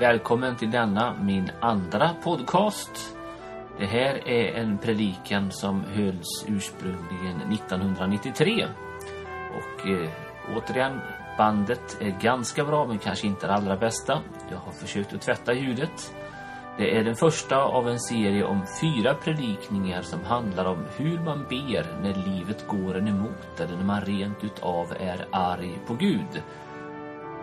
Välkommen till denna min andra podcast. Det här är en predikan som hölls ursprungligen 1993. Och eh, återigen, bandet är ganska bra men kanske inte det allra bästa. Jag har försökt att tvätta ljudet. Det är den första av en serie om fyra predikningar som handlar om hur man ber när livet går en emot eller när man rent utav är arg på Gud.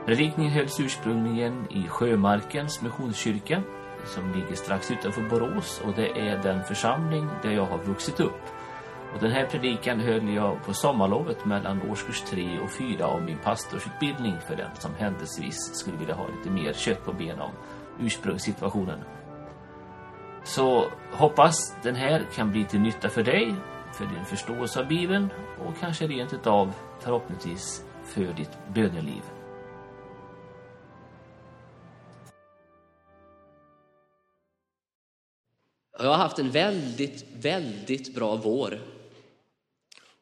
Predikningen hölls ursprungligen i Sjömarkens missionskyrka som ligger strax utanför Borås och det är den församling där jag har vuxit upp. Och den här predikan höll jag på sommarlovet mellan årskurs 3 och 4 av min pastorsutbildning för den som händelsevis skulle vilja ha lite mer kött på benen om ursprungssituationen. Så hoppas den här kan bli till nytta för dig, för din förståelse av Bibeln och kanske rent utav förhoppningsvis för ditt böneliv. Jag har haft en väldigt, väldigt bra vår.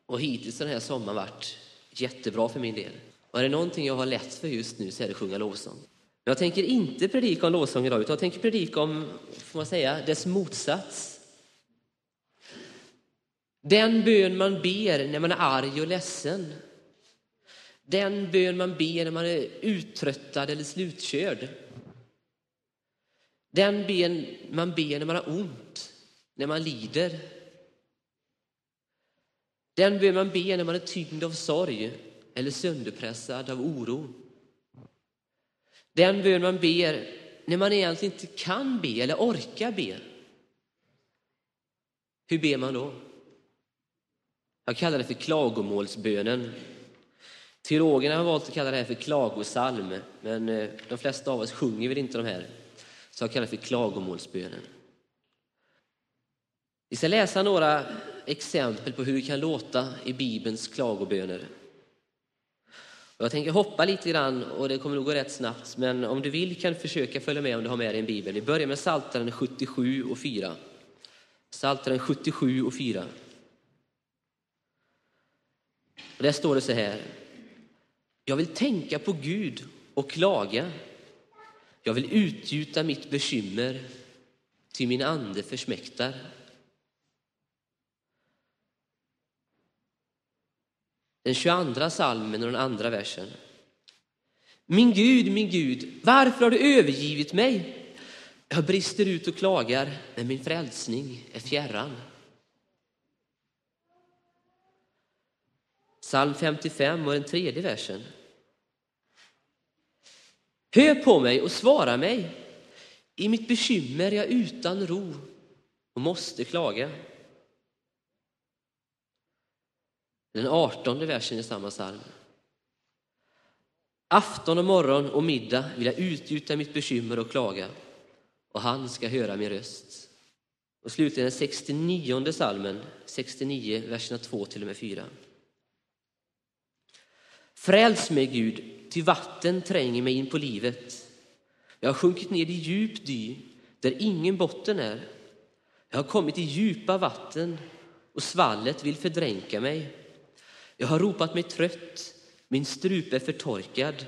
Och hittills den här sommaren varit jättebra för min del. Och är det någonting jag har lätt för just nu så är det att sjunga lovsång. Men jag tänker inte predika om lovsång idag, utan jag tänker predika om, får man säga, dess motsats. Den bön man ber när man är arg och ledsen. Den bön man ber när man är uttröttad eller slutkörd. Den ben man ber när man har ont, när man lider. Den bön man ber när man är tyngd av sorg eller sönderpressad av oro. Den bön man ber när man egentligen inte kan be eller orkar be. Hur ber man då? Jag kallar det för klagomålsbönen. Teologerna har valt att kalla det här för klagosalm, men eh, de flesta av oss sjunger väl inte de här som jag kallar för klagomålsbönen. Vi ska läsa några exempel på hur det kan låta i Bibelns klagoböner. Jag tänker hoppa lite grann och det kommer nog gå rätt snabbt, men om du vill kan du försöka följa med om du har med dig en bibel. Vi börjar med Psaltaren 77 och 4. Psaltaren 77 och 4. Och där står det så här. Jag vill tänka på Gud och klaga jag vill utgjuta mitt bekymmer, till min ande försmäktar. Den 22 salmen och den andra versen. Min Gud, min Gud, varför har du övergivit mig? Jag brister ut och klagar, men min frälsning är fjärran. Psalm 55 och den tredje versen. Hör på mig och svara mig. I mitt bekymmer är jag utan ro och måste klaga. Den artonde versen i samma psalm. Afton och morgon och middag vill jag utgjuta mitt bekymmer och klaga och han ska höra min röst. Och slutligen den 69 salmen, 69, verserna 2 till och med 4. Fräls mig Gud ty vatten tränger mig in på livet. Jag har sjunkit ner i djup dy där ingen botten är. Jag har kommit i djupa vatten och svallet vill fördränka mig. Jag har ropat mig trött, min strupe är förtorkad.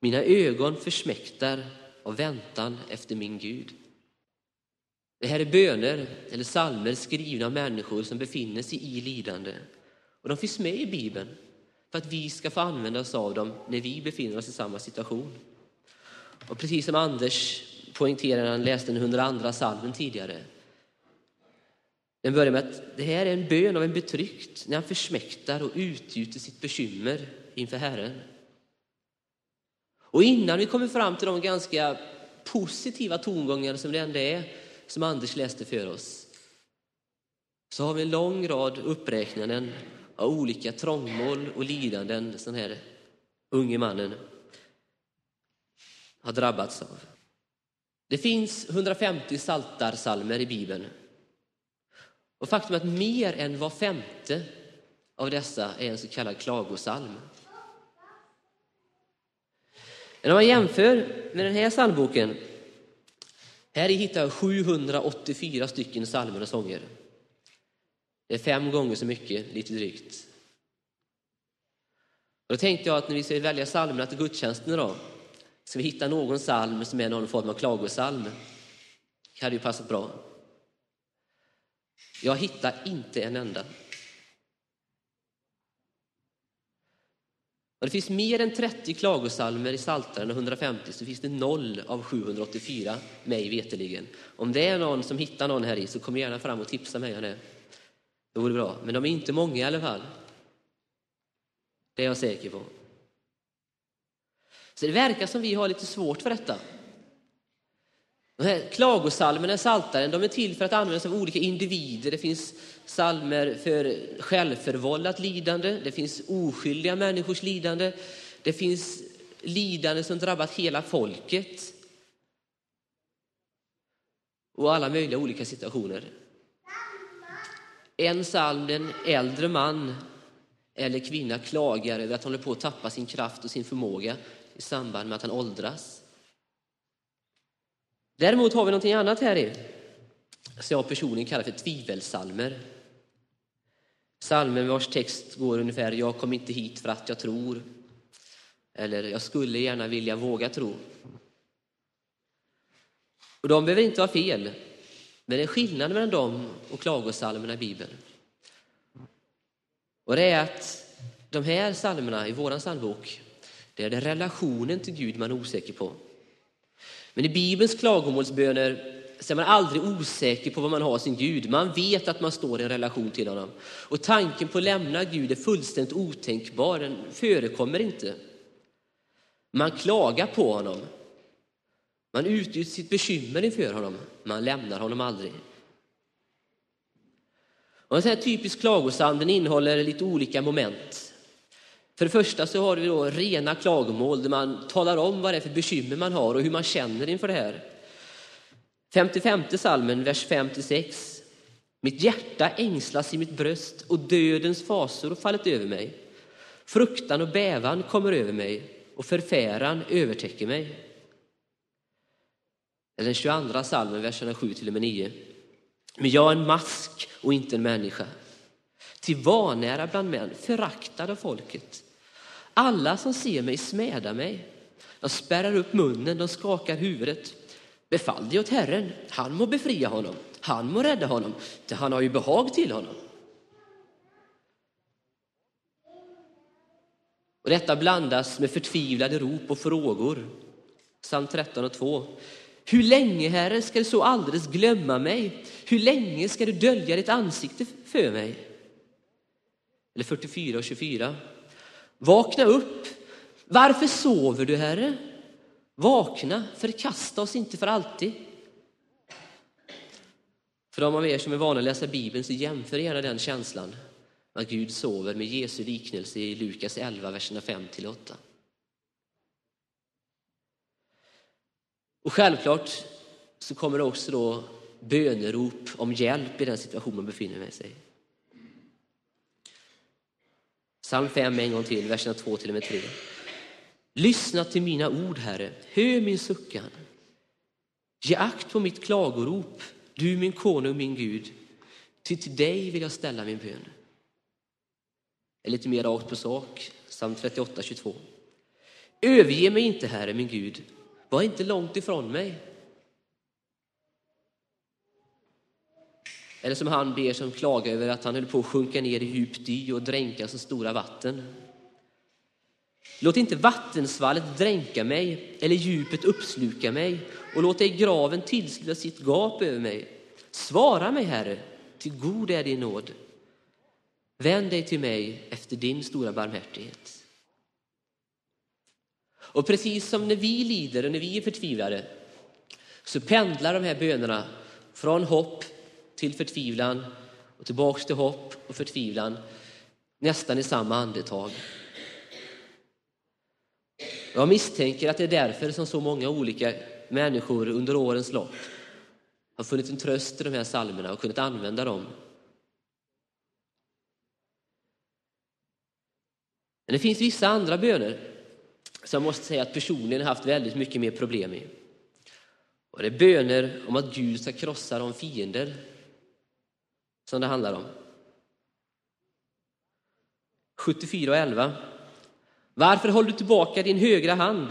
Mina ögon försmäktar av väntan efter min Gud. Det här är böner eller salmer skrivna av människor som befinner sig i lidande. Och de finns med i Bibeln för att vi ska få använda oss av dem när vi befinner oss i samma situation. Och precis som Anders poängterade när han läste den 102 salmen tidigare. Den börjar med att det här är en bön av en betryckt när han försmäktar och utgjuter sitt bekymmer inför Herren. Och innan vi kommer fram till de ganska positiva tongångar som det ändå är, som Anders läste för oss, så har vi en lång rad uppräknanden av olika trångmål och lidanden den här unge mannen har drabbats av. Det finns 150 saltarsalmer i Bibeln. Och faktum är att mer än var femte av dessa är en så kallad klagosalm. Men om man jämför med den här psalmboken, här hittar jag 784 stycken psalmer och sånger. Det är fem gånger så mycket, lite drygt. Då tänkte jag att när vi ska välja psalmerna till gudstjänsten idag, Ska vi hitta någon psalm som är någon form av klagosalm? Det hade ju passat bra. Jag hittar inte en enda. Och det finns mer än 30 klagosalmer i Psaltaren och 150 så finns det noll av 784, mig veteligen. Om det är någon som hittar någon här i så kom gärna fram och tipsa mig om det. Det vore bra. Men de är inte många i alla fall. Det är jag säker på. Så det verkar som vi har lite svårt för detta. De här klagosalmerna i Psaltaren, de är till för att användas av olika individer. Det finns salmer för självförvållat lidande, det finns oskyldiga människors lidande, det finns lidande som drabbat hela folket. Och alla möjliga olika situationer. En psalm, en äldre man eller kvinna klagar över att han håller på att tappa sin kraft och sin förmåga i samband med att han åldras. Däremot har vi någonting annat här i, som jag personligen kallar för tvivelsalmer. Salmen vars text går ungefär Jag kom inte hit för att jag tror. Eller Jag skulle gärna vilja våga tro. Och de behöver inte vara fel, men det är skillnad mellan dem och klagosalmerna i Bibeln. Och det är att de här salmerna i vår psalmbok, det är det relationen till Gud man är osäker på. Men i Bibelns klagomålsböner så är man aldrig osäker på vad man har sin Gud. Man vet att man står i en relation till honom. Och tanken på att lämna Gud är fullständigt otänkbar, den förekommer inte. Man klagar på honom. Man utgjuter sitt bekymmer inför honom. Man lämnar honom aldrig. Och en sån här typisk klagosam den innehåller lite olika moment. För det första så har vi då rena klagomål där man talar om vad det är för bekymmer man har och hur man känner inför det här. 55 salmen, vers 5-6. Mitt hjärta ängslas i mitt bröst och dödens fasor har fallit över mig. Fruktan och bävan kommer över mig och förfäran övertäcker mig. Eller den 22 salmen, verserna 7 till och med 9. Men jag är en mask och inte en människa till vanära bland män, föraktad av folket. Alla som ser mig smädar mig. De spärrar upp munnen, de skakar huvudet. Befall dig åt Herren, han må befria honom, han må rädda honom, till han har ju behag till honom. Och detta blandas med förtvivlade rop och frågor. Psalm 13 och 2. Hur länge, Herre, ska du så alldeles glömma mig? Hur länge ska du dölja ditt ansikte för mig? Eller 44 och 24. Vakna upp! Varför sover du, Herre? Vakna, förkasta oss inte för alltid. För de av er som är vana att läsa Bibeln så jämför gärna den känslan att Gud sover med Jesu liknelse i Lukas 11, verserna 5-8. Och självklart så kommer det också då bönerop om hjälp i den situation man befinner sig i. Psalm 5 en gång till, verserna 2 till och med 3. Lyssna till mina ord, Herre. Hör min suckan. Ge akt på mitt klagorop, du min konung, min Gud. Ty till dig vill jag ställa min bön. Lite mer rakt på sak, psalm 38, 22. Överge mig inte, Herre, min Gud. Var inte långt ifrån mig. Eller som han ber som klagar över att han höll på att sjunka ner i djup dy och dränkas i stora vatten. Låt inte vattensvallet dränka mig eller djupet uppsluka mig och låt ej graven tillsluta sitt gap över mig. Svara mig, Herre, till god är din nåd. Vänd dig till mig efter din stora barmhärtighet. Och precis som när vi lider och när vi är förtvivlade så pendlar de här bönerna från hopp till förtvivlan och tillbaks till hopp och förtvivlan nästan i samma andetag. Jag misstänker att det är därför som så många olika människor under årens lopp har funnit en tröst i de här psalmerna och kunnat använda dem. Men det finns vissa andra böner som jag måste säga att personligen har haft väldigt mycket mer problem med. Och det är böner om att Gud ska krossa de fiender som det handlar om. 74 och 11. Varför håller du tillbaka din högra hand?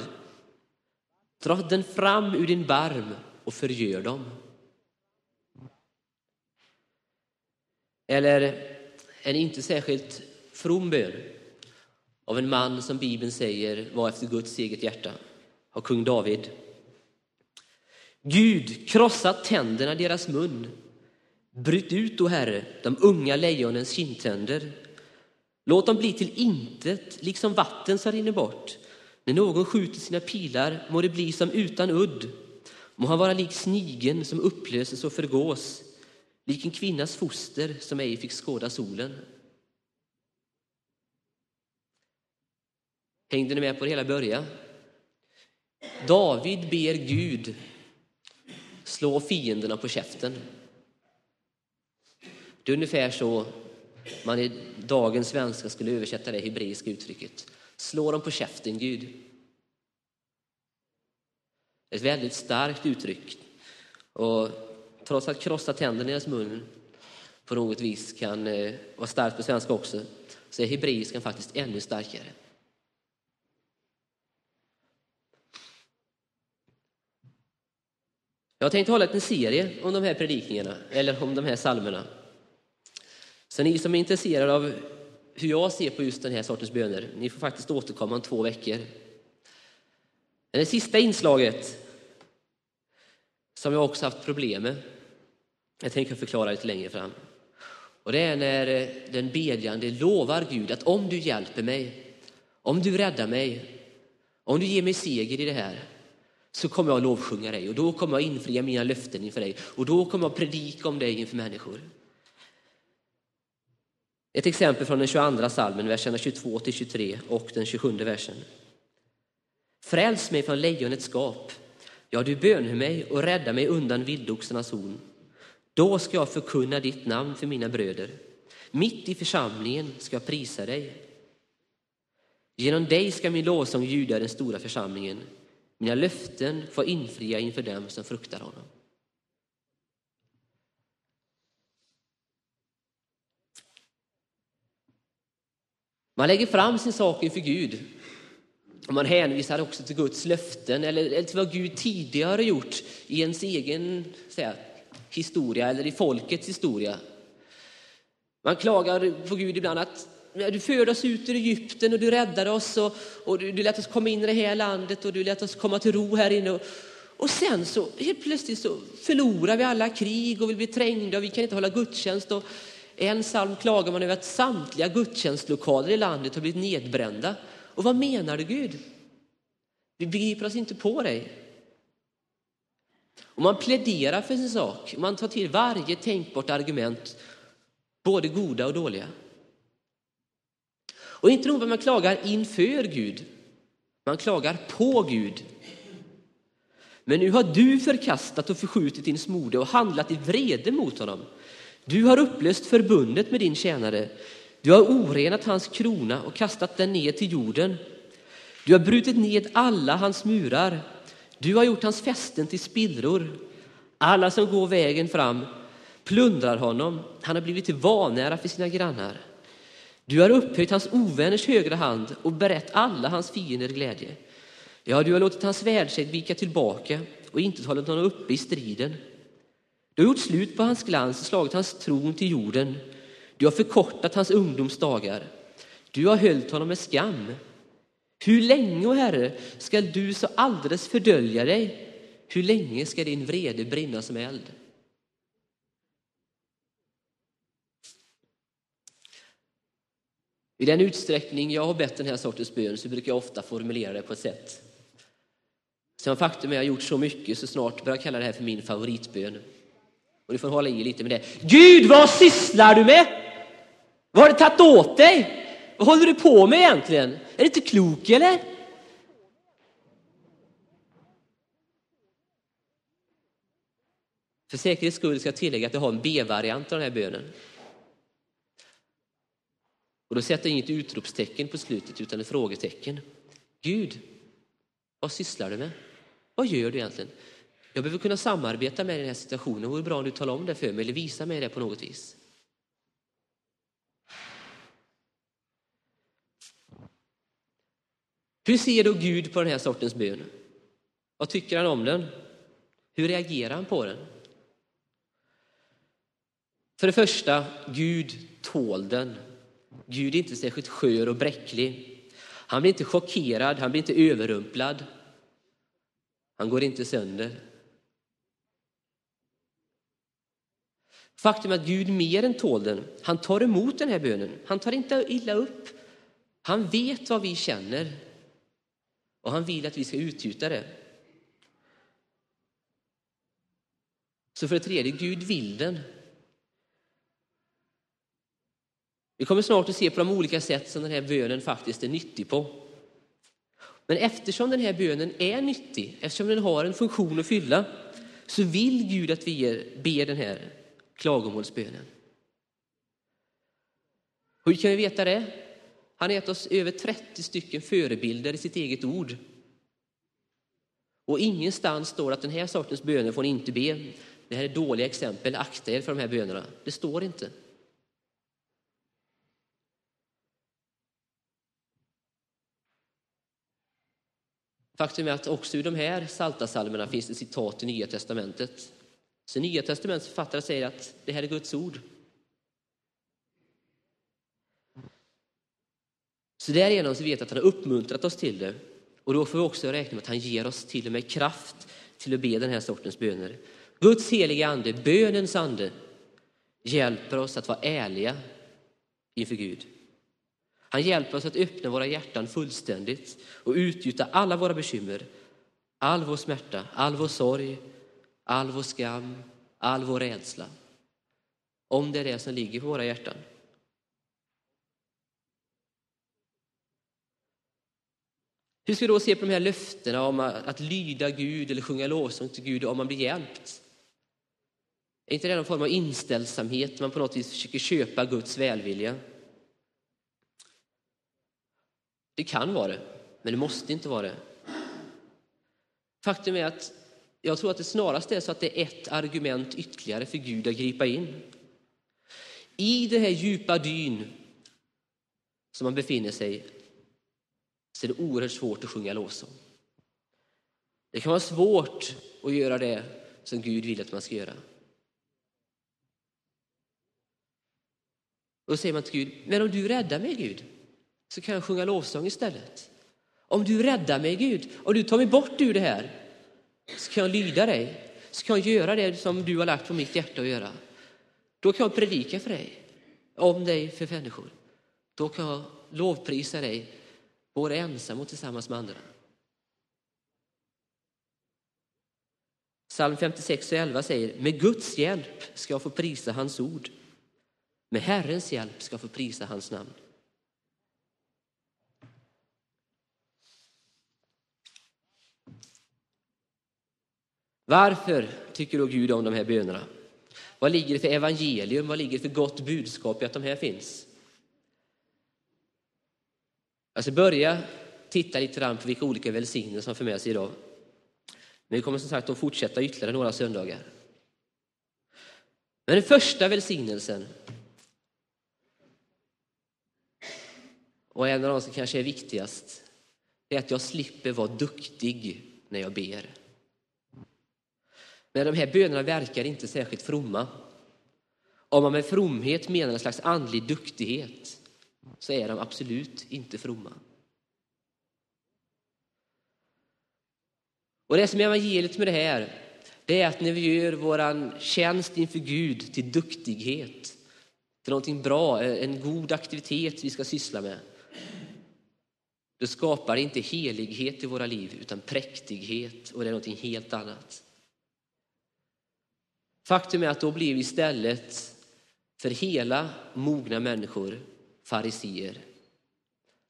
Dra den fram ur din barm och förgör dem. Eller en inte särskilt from bön av en man som Bibeln säger var efter Guds eget hjärta, av kung David. Gud, krossa tänderna i deras mun. Bryt ut, o Herre, de unga lejonens kindtänder. Låt dem bli till intet, liksom vatten som rinner bort. När någon skjuter sina pilar må det bli som utan udd. Må han vara lik snigen som upplöses och förgås, lik en kvinnas foster som ej fick skåda solen. Hängde ni med på det hela början? David ber Gud slå fienderna på käften. Det är ungefär så man i dagens svenska skulle översätta det hebreiska uttrycket. Slå dem på käften, Gud. Ett väldigt starkt uttryck. Och trots att krossa tänderna i deras mun på något vis kan eh, vara starkt på svenska också, så är hebreiskan faktiskt ännu starkare. Jag har tänkt hålla en serie om de här predikningarna, eller om de här salmerna. Så ni som är intresserade av hur jag ser på just den här sortens böner, ni får faktiskt återkomma om två veckor. Det sista inslaget, som jag också haft problem med, jag tänker förklara lite längre fram. Och det är när eh, den bedjande lovar Gud att om du hjälper mig, om du räddar mig, om du ger mig seger i det här, så kommer jag att lovsjunga dig och då kommer jag infria mina löften inför dig och då kommer jag predika om dig inför människor. Ett exempel från den 22 salmen, verserna 22 till 23 och den 27 versen. Fräls mig från lejonets gap. Ja, du bönhör mig och rädda mig undan vildoxarnas horn. Då ska jag förkunna ditt namn för mina bröder. Mitt i församlingen ska jag prisa dig. Genom dig ska min lovsång ljuda i den stora församlingen. Mina löften får infria inför dem som fruktar honom. Man lägger fram sin sak inför Gud. Och man hänvisar också till Guds löften eller till vad Gud tidigare gjort i ens egen säga, historia eller i folkets historia. Man klagar på Gud ibland att du förde oss ut ur Egypten och du räddade oss och, och du, du lät oss komma in i det här landet och du lät oss komma till ro här inne. Och, och sen så helt plötsligt så förlorar vi alla krig och vi blir trängda och vi kan inte hålla gudstjänst. Och en psalm klagar man över att samtliga gudstjänstlokaler i landet har blivit nedbrända. Och vad menar du Gud? Vi begriper oss inte på dig. Och man pläderar för sin sak, man tar till varje tänkbart argument, både goda och dåliga. Och inte nog med att man klagar inför Gud, man klagar på Gud. Men nu har du förkastat och förskjutit din smorde och handlat i vrede mot honom. Du har upplöst förbundet med din tjänare. Du har orenat hans krona och kastat den ner till jorden. Du har brutit ned alla hans murar. Du har gjort hans fästen till spillror. Alla som går vägen fram plundrar honom. Han har blivit vanära för sina grannar. Du har upphöjt hans ovänners högra hand och berett alla hans fiender glädje. Ja, du har låtit hans världsägg vika tillbaka och inte hållit honom uppe i striden. Du har gjort slut på hans glans och slagit hans tron till jorden. Du har förkortat hans ungdomsdagar. Du har höljt honom med skam. Hur länge, o Herre, skall du så alldeles fördölja dig? Hur länge ska din vrede brinna som eld? I den utsträckning jag har bett den här sortens bön så brukar jag ofta formulera det på ett sätt. Sen faktum är att jag har gjort så mycket så snart börjar jag kalla det här för min favoritbön. Och du får hålla i lite med det. Gud, vad sysslar du med? Vad har du tagit åt dig? Vad håller du på med egentligen? Är du inte klok eller? För säkerhets skull ska jag tillägga att jag har en B-variant av den här bönen. Och då sätter jag inget utropstecken på slutet utan ett frågetecken. Gud, vad sysslar du med? Vad gör du egentligen? Jag behöver kunna samarbeta med den här situationen. Det vore bra om du talar om det för mig eller visar mig det på något vis. Hur ser då Gud på den här sortens bön? Vad tycker han om den? Hur reagerar han på den? För det första, Gud tål den. Gud är inte särskilt skör och bräcklig. Han blir inte chockerad, han blir inte överrumplad. Han går inte sönder. Faktum är att Gud mer än tål den. Han tar emot den här bönen. Han tar inte illa upp. Han vet vad vi känner och han vill att vi ska utgjuta det. Så för det tredje, Gud vill den. Vi kommer snart att se på de olika sätt som den här bönen faktiskt är nyttig på. Men eftersom den här bönen är nyttig, eftersom den har en funktion att fylla, så vill Gud att vi ber den här klagomålsbönen. Hur kan vi veta det? Han har gett oss över 30 stycken förebilder i sitt eget ord. Och ingenstans står att den här sortens böner får ni inte be. Det här är dåliga exempel, akta er för de här bönerna. Det står inte. Faktum är att också ur de här saltasalmerna finns det citat i Nya Testamentet. Så Nya Testamentets författare säger att det här är Guds ord. Så därigenom så vet vi att han har uppmuntrat oss till det. Och då får vi också räkna med att han ger oss till och med kraft till att be den här sortens böner. Guds heliga ande, bönens ande, hjälper oss att vara ärliga inför Gud. Han hjälper oss att öppna våra hjärtan fullständigt och utgjuta alla våra bekymmer, all vår smärta, all vår sorg, all vår skam, all vår rädsla. Om det är det som ligger på våra hjärtan. Hur ska vi då se på de här löftena om att lyda Gud eller sjunga lovsång till Gud om man blir hjälpt? Är inte det någon form av inställsamhet, man på något vis försöker köpa Guds välvilja? Det kan vara det, men det måste inte vara det. Faktum är att jag tror att det snarast är så att det är ett argument ytterligare för Gud att gripa in. I det här djupa dyn som man befinner sig så är det oerhört svårt att sjunga lovsång. Det kan vara svårt att göra det som Gud vill att man ska göra. Då säger man till Gud, men om du räddar mig Gud, så kan jag sjunga lovsång istället. Om du räddar mig Gud, och du tar mig bort ur det här, så kan jag lyda dig. Så kan jag göra det som du har lagt på mitt hjärta att göra. Då kan jag predika för dig, om dig för människor. Då kan jag lovprisa dig, både ensam och tillsammans med andra. Psalm 56 och 11 säger, med Guds hjälp ska jag få prisa hans ord. Med Herrens hjälp ska jag få prisa hans namn. Varför tycker då Gud om de här bönerna? Vad ligger det för evangelium, vad ligger det för gott budskap i att de här finns? Jag ska börja titta lite grann på vilka olika välsignelser som för med sig idag. Men vi kommer som sagt att fortsätta ytterligare några söndagar. Men den första välsignelsen och en av de som kanske är viktigast, är att jag slipper vara duktig när jag ber. Men de här bönerna verkar inte särskilt fromma. Om man med fromhet menar en slags andlig duktighet så är de absolut inte fromma. Och det som är evangeliet med det här, det är att när vi gör vår tjänst inför Gud till duktighet, till någonting bra, en god aktivitet vi ska syssla med, då skapar det inte helighet i våra liv utan präktighet och det är någonting helt annat. Faktum är att då blir vi istället för hela mogna människor fariseer.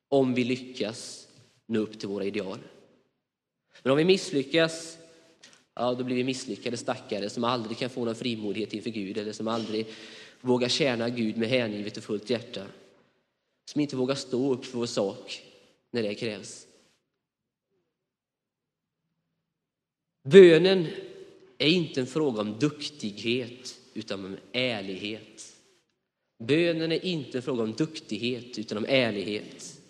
Om vi lyckas nå upp till våra ideal. Men om vi misslyckas, ja då blir vi misslyckade stackare som aldrig kan få någon frimodighet inför Gud eller som aldrig vågar tjäna Gud med hängivet och fullt hjärta. Som inte vågar stå upp för vår sak när det krävs. Bönen är inte en fråga om duktighet utan om ärlighet. Bönen är inte en fråga om duktighet utan om ärlighet.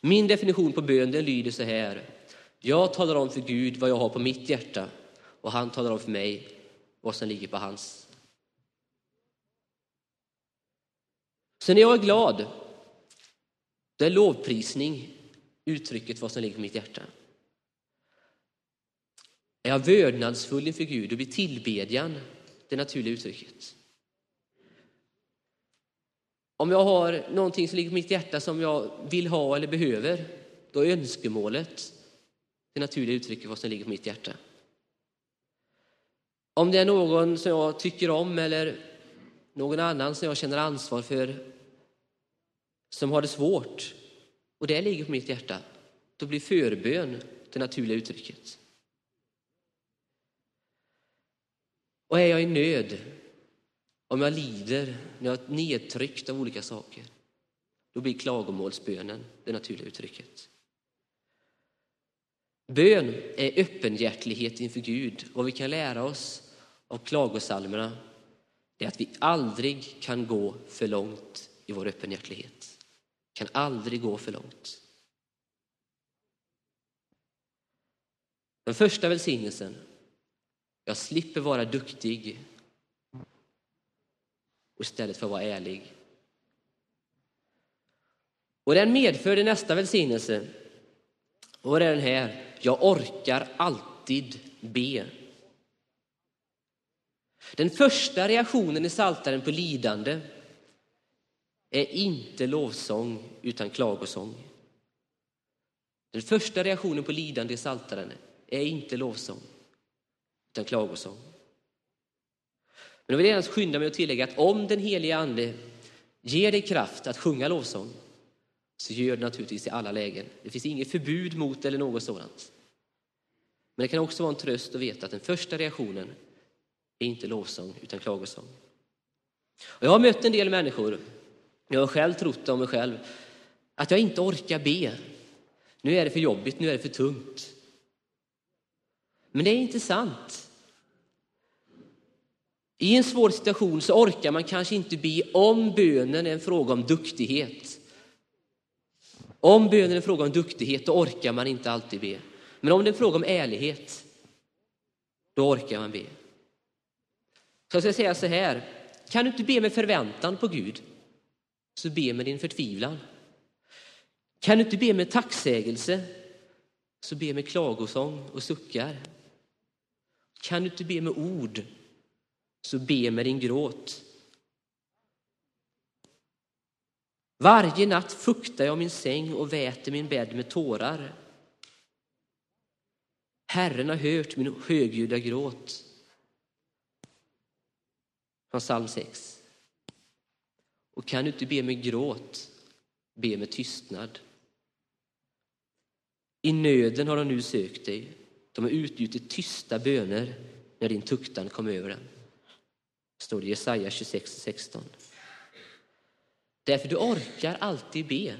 Min definition på bön den lyder så här. Jag talar om för Gud vad jag har på mitt hjärta och han talar om för mig vad som ligger på hans. Så när jag är glad, då är lovprisning uttrycket vad som ligger på mitt hjärta. Är jag vördnadsfull inför Gud, då blir tillbedjan det naturliga uttrycket. Om jag har någonting som ligger på mitt hjärta som jag vill ha eller behöver, då är önskemålet det naturliga uttrycket vad som ligger på mitt hjärta. Om det är någon som jag tycker om eller någon annan som jag känner ansvar för som har det svårt och det ligger på mitt hjärta, då blir förbön det naturliga uttrycket. Och är jag i nöd, om jag lider, när jag är nedtryckt av olika saker, då blir klagomålsbönen det naturliga uttrycket. Bön är öppenhjärtlighet inför Gud. Vad vi kan lära oss av klagosalmerna är att vi aldrig kan gå för långt i vår öppenhjärtlighet. Kan aldrig gå för långt. Den första välsignelsen, jag slipper vara duktig och istället för att vara ärlig. Och den medförde nästa välsignelse. Och det är den här, jag orkar alltid be. Den första reaktionen i saltaren på lidande är inte lovsång utan klagosång. Den första reaktionen på lidande i saltaren är inte lovsång utan klagosång. Men jag vill gärna skynda mig att tillägga att om den heliga Ande ger dig kraft att sjunga lovsång så gör det naturligtvis i alla lägen. Det finns inget förbud mot eller något sådant. Men det kan också vara en tröst att veta att den första reaktionen är inte lovsång utan klagosång. Och jag har mött en del människor, jag har själv trott om mig själv, att jag inte orkar be. Nu är det för jobbigt, nu är det för tungt. Men det är inte sant. I en svår situation så orkar man kanske inte be om bönen är en fråga om duktighet. Om bönen är en fråga om duktighet, då orkar man inte alltid be. Men om det är en fråga om ärlighet, då orkar man be. Så jag ska säga så här, kan du inte be med förväntan på Gud, så be med din förtvivlan. Kan du inte be med tacksägelse, så be med klagosång och suckar. Kan du inte be med ord, så be med din gråt. Varje natt fuktar jag min säng och väter min bädd med tårar. Herren har hört min högljudda gråt. Från psalm 6. Och kan du inte be med gråt, be med tystnad. I nöden har de nu sökt dig. De har utgjutit tysta böner när din tuktan kom över dem. Står det i Jesaja 26 16. Därför du orkar alltid be.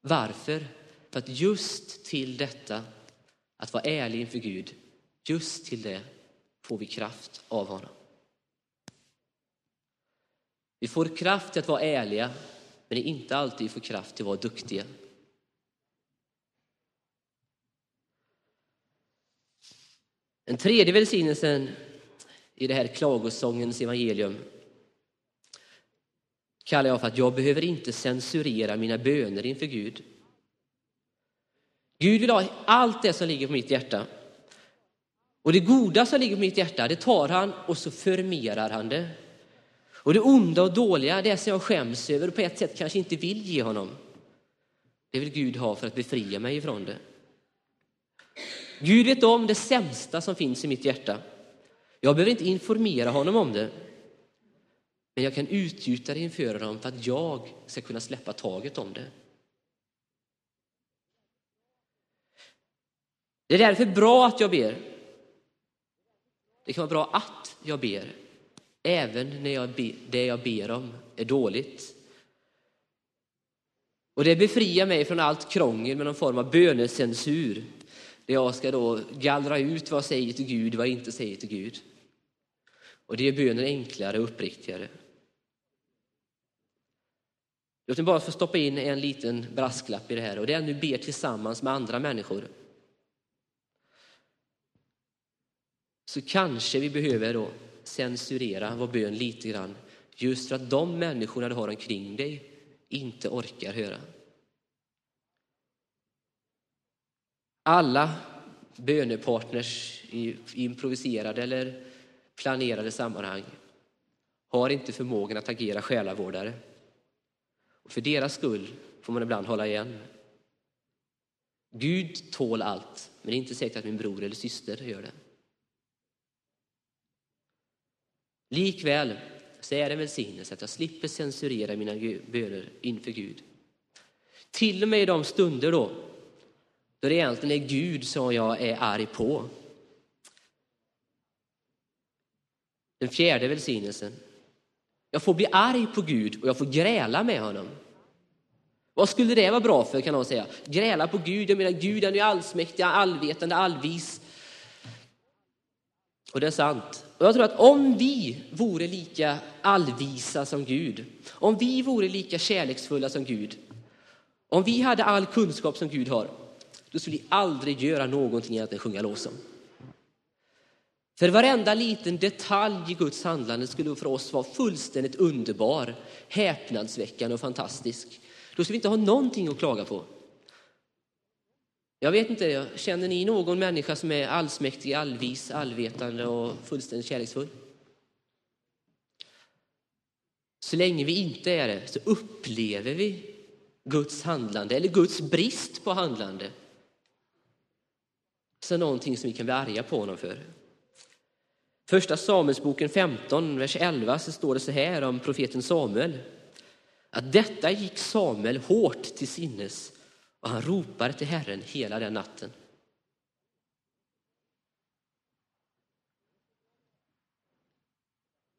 Varför? För att just till detta, att vara ärlig inför Gud, just till det får vi kraft av honom. Vi får kraft till att vara ärliga, men det är inte alltid vi får kraft till att vara duktiga. Den tredje välsignelsen i det här klagosångens evangelium kallar jag för att jag behöver inte censurera mina böner inför Gud. Gud vill ha allt det som ligger på mitt hjärta. Och det goda som ligger på mitt hjärta, det tar han och så förmerar han det. Och det onda och dåliga, det som jag skäms över och på ett sätt kanske inte vill ge honom, det vill Gud ha för att befria mig ifrån det. Gud vet om det sämsta som finns i mitt hjärta. Jag behöver inte informera honom om det. Men jag kan utgjuta det inför honom för att jag ska kunna släppa taget om det. Det är därför bra att jag ber. Det kan vara bra att jag ber, även när jag be, det jag ber om är dåligt. Och det befriar mig från allt krångel med någon form av bönecensur. Där jag ska då gallra ut vad jag säger till Gud och vad jag inte säger till Gud. Och det gör bönen enklare och uppriktigare. Låt mig bara få stoppa in en liten brasklapp i det här och det är att du ber tillsammans med andra människor. Så kanske vi behöver då censurera vår bön lite grann just för att de människorna du har omkring dig inte orkar höra. Alla bönepartners improviserade eller planerade sammanhang har inte förmågan att agera själavårdare. Och för deras skull får man ibland hålla igen. Gud tål allt, men det är inte säkert att min bror eller syster gör det. Likväl så är det en välsignelse att jag slipper censurera mina böner inför Gud. Till och med i de stunder då, då det egentligen är Gud som jag är arg på. Den fjärde välsignelsen. Jag får bli arg på Gud och jag får gräla med honom. Vad skulle det vara bra för kan någon säga? Gräla på Gud, jag menar Gud han är allsmäktig, allvetande, allvis. Och det är sant. Och jag tror att om vi vore lika allvisa som Gud, om vi vore lika kärleksfulla som Gud, om vi hade all kunskap som Gud har, då skulle vi aldrig göra någonting annat än sjunga lovsång. För varenda liten detalj i Guds handlande skulle för oss vara fullständigt underbar, häpnadsväckande och fantastisk. Då skulle vi inte ha någonting att klaga på. Jag vet inte, känner ni någon människa som är allsmäktig, allvis, allvetande och fullständigt kärleksfull? Så länge vi inte är det så upplever vi Guds handlande, eller Guds brist på handlande, som någonting som vi kan bli arga på honom för. Första Samuelsboken 15, vers 11, så står det så här om profeten Samuel. Att detta gick Samuel hårt till sinnes och han ropade till Herren hela den natten.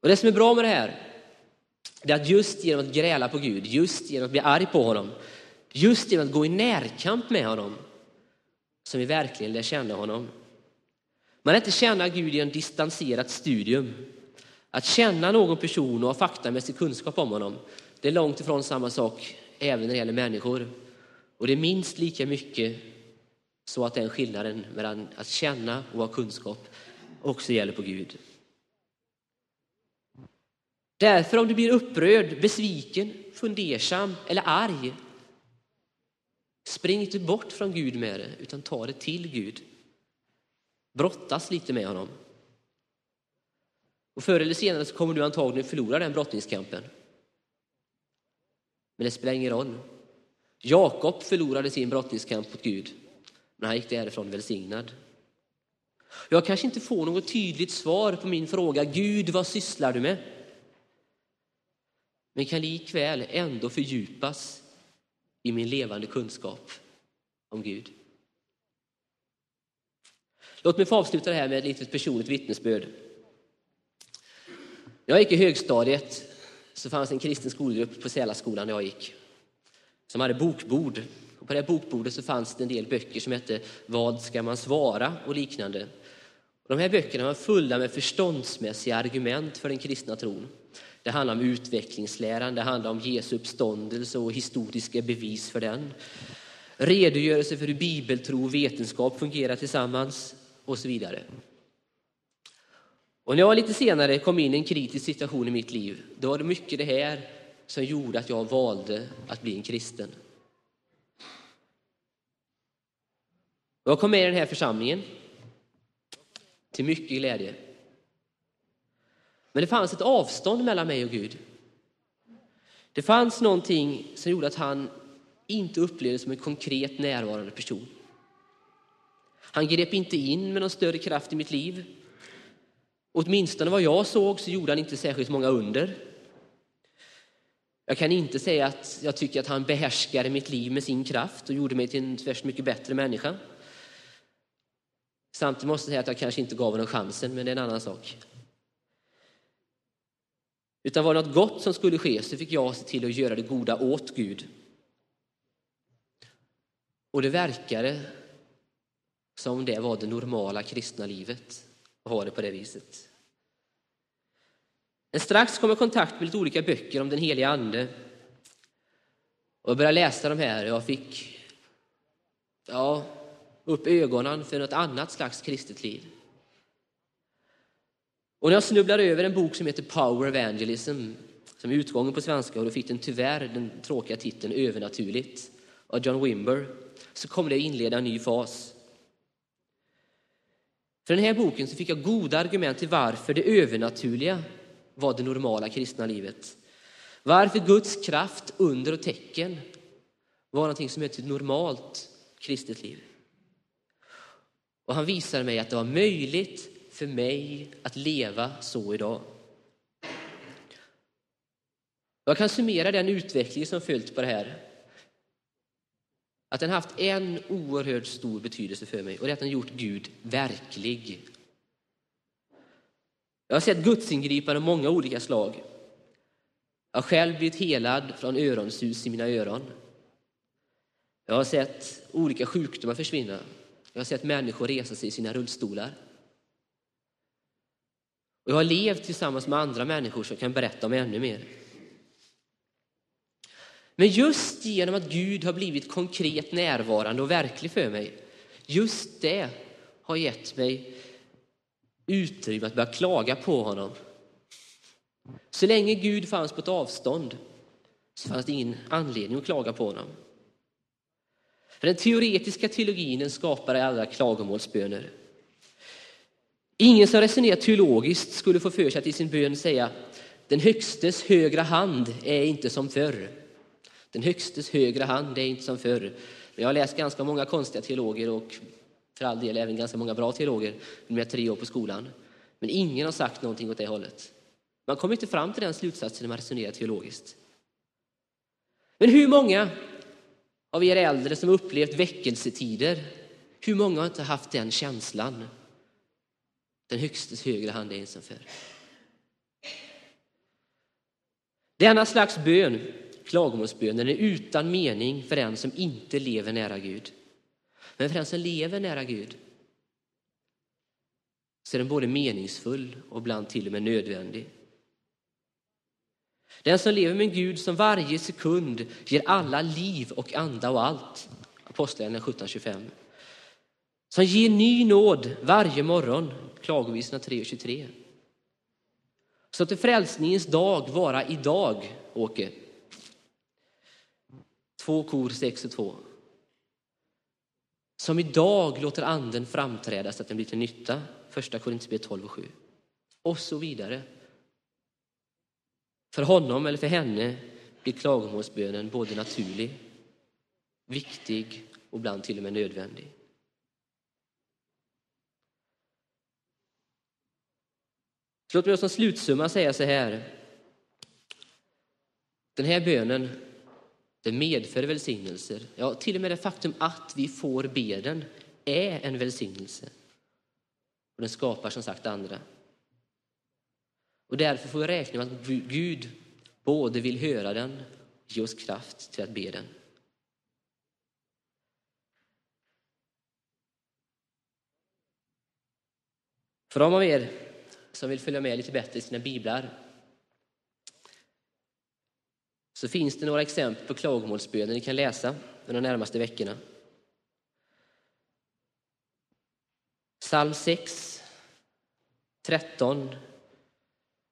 Och Det som är bra med det här är att just genom att gräla på Gud, just genom att bli arg på honom, just genom att gå i närkamp med honom, som vi verkligen lär känna honom. Man är inte känna Gud i en distanserat studium. Att känna någon person och ha faktamässig kunskap om honom, det är långt ifrån samma sak även när det gäller människor. Och det är minst lika mycket så att den skillnaden mellan att känna och ha kunskap också gäller på Gud. Därför om du blir upprörd, besviken, fundersam eller arg, spring inte bort från Gud med det, utan ta det till Gud. Brottas lite med honom. Och förr eller senare så kommer du antagligen förlora den brottningskampen. Men det spelar ingen roll. Jakob förlorade sin brottningskamp mot Gud, men han gick därifrån välsignad. Jag kanske inte får något tydligt svar på min fråga, Gud vad sysslar du med? Men kan likväl ändå fördjupas i min levande kunskap om Gud. Låt mig få avsluta det här med ett litet personligt vittnesbörd. När jag gick i högstadiet så fanns en kristen skolgrupp på Sälaskolan där jag gick som hade bokbord. Och på det bokbordet så fanns det en del böcker som hette Vad ska man svara? och liknande. Och de här böckerna var fulla med förståndsmässiga argument för den kristna tron. Det handlar om utvecklingsläran, det handlar om Jesu uppståndelse och historiska bevis för den. Redogörelse för hur bibeltro och vetenskap fungerar tillsammans och så vidare. Och när jag lite senare kom in i en kritisk situation i mitt liv, då var det mycket det här som gjorde att jag valde att bli en kristen. Jag kom med i den här församlingen till mycket glädje. Men det fanns ett avstånd mellan mig och Gud. Det fanns någonting som gjorde att han inte upplevdes som en konkret närvarande person. Han grep inte in med någon större kraft i mitt liv. Åtminstone vad jag såg så gjorde han inte särskilt många under. Jag kan inte säga att jag tycker att han behärskade mitt liv med sin kraft och gjorde mig till en tvärs mycket bättre människa. Samtidigt måste jag säga att jag kanske inte gav honom chansen, men det är en annan sak. Utan var det något gott som skulle ske så fick jag se till att göra det goda åt Gud. Och det verkade som det var det normala kristna livet, att ha det på det viset. Men strax kom jag i kontakt med lite olika böcker om den heliga ande. Och jag började läsa de här och jag fick ja, upp ögonen för något annat slags kristet liv. Och när jag snubblade över en bok som heter Power Evangelism, som är utgången på svenska, och då fick den tyvärr den tråkiga titeln Övernaturligt av John Wimber, så kom det att inleda en ny fas. För den här boken så fick jag goda argument till varför det övernaturliga var det normala kristna livet. Varför Guds kraft, under och tecken var någonting som är ett normalt kristet liv. Och han visade mig att det var möjligt för mig att leva så idag. Jag kan summera den utveckling som följt på det här. Att den haft en oerhört stor betydelse för mig och det är att den gjort Gud verklig. Jag har sett gudsingripanden av många olika slag. Jag har själv blivit helad från öronsus i mina öron. Jag har sett olika sjukdomar försvinna. Jag har sett människor resa sig i sina rullstolar. Och jag har levt tillsammans med andra människor som kan berätta om ännu mer. Men just genom att Gud har blivit konkret närvarande och verklig för mig, just det har gett mig utrymme att börja klaga på honom. Så länge Gud fanns på ett avstånd så fanns det ingen anledning att klaga på honom. För den teoretiska teologin skapar alla klagomålsböner. Ingen som resonerar teologiskt skulle få för sig att i sin bön säga den högstes högra hand är inte som förr. Den högstes högra hand är inte som förr. Jag har läst ganska många konstiga teologer och för all del även ganska många bra teologer under mina tre år på skolan. Men ingen har sagt någonting åt det hållet. Man kommer inte fram till den slutsatsen när man resonerar teologiskt. Men hur många av er äldre som upplevt väckelsetider, hur många har inte haft den känslan? Den högstes högra hand är ensam för. Denna slags bön, klagomålsbönen, är utan mening för den som inte lever nära Gud. Men för den som lever nära Gud så är den både meningsfull och ibland till och med nödvändig. Den som lever med en Gud som varje sekund ger alla liv och anda och allt. Apostlagärningarna 17.25. Som ger ny nåd varje morgon. Klagovisorna 3.23. Så att frälsningens dag vara idag, Åke. Två kor, sex och två. Som idag låter anden framträda så att den blir till nytta. Första Korinthierbrevet 12 och 7. Och så vidare. För honom eller för henne blir klagomålsbönen både naturlig, viktig och ibland till och med nödvändig. låt mig som slutsumma säga så här. Den här bönen medför välsignelser. Ja, till och med det faktum att vi får be den är en välsignelse. Och den skapar som sagt andra. Och därför får vi räkna med att Gud både vill höra den och ge oss kraft till att be den. För de av er som vill följa med lite bättre i sina biblar så finns det några exempel på klagomålsböner ni kan läsa de närmaste veckorna. Psalm 6, 13,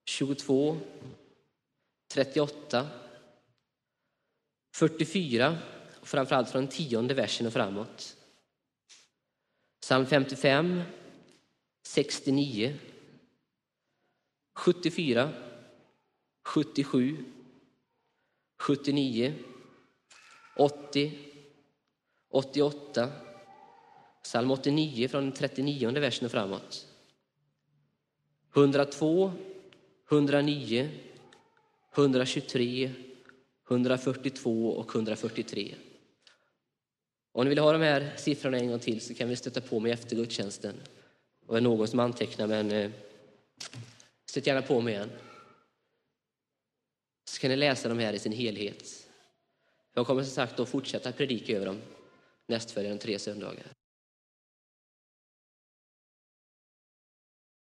22, 38, 44 och framförallt från tionde versen och framåt. Psalm 55, 69, 74, 77, 79, 80, 88, psalm 89 från 39 versen och framåt. 102, 109, 123, 142 och 143. Om ni vill ha de här siffrorna en gång till så kan vi stöta på mig efter gudstjänsten. Och är någon som antecknar, men eh, stöt gärna på mig igen. Så kan ni läsa dem här i sin helhet. Jag kommer som sagt att fortsätta predika över dem nästföljande tre söndagar.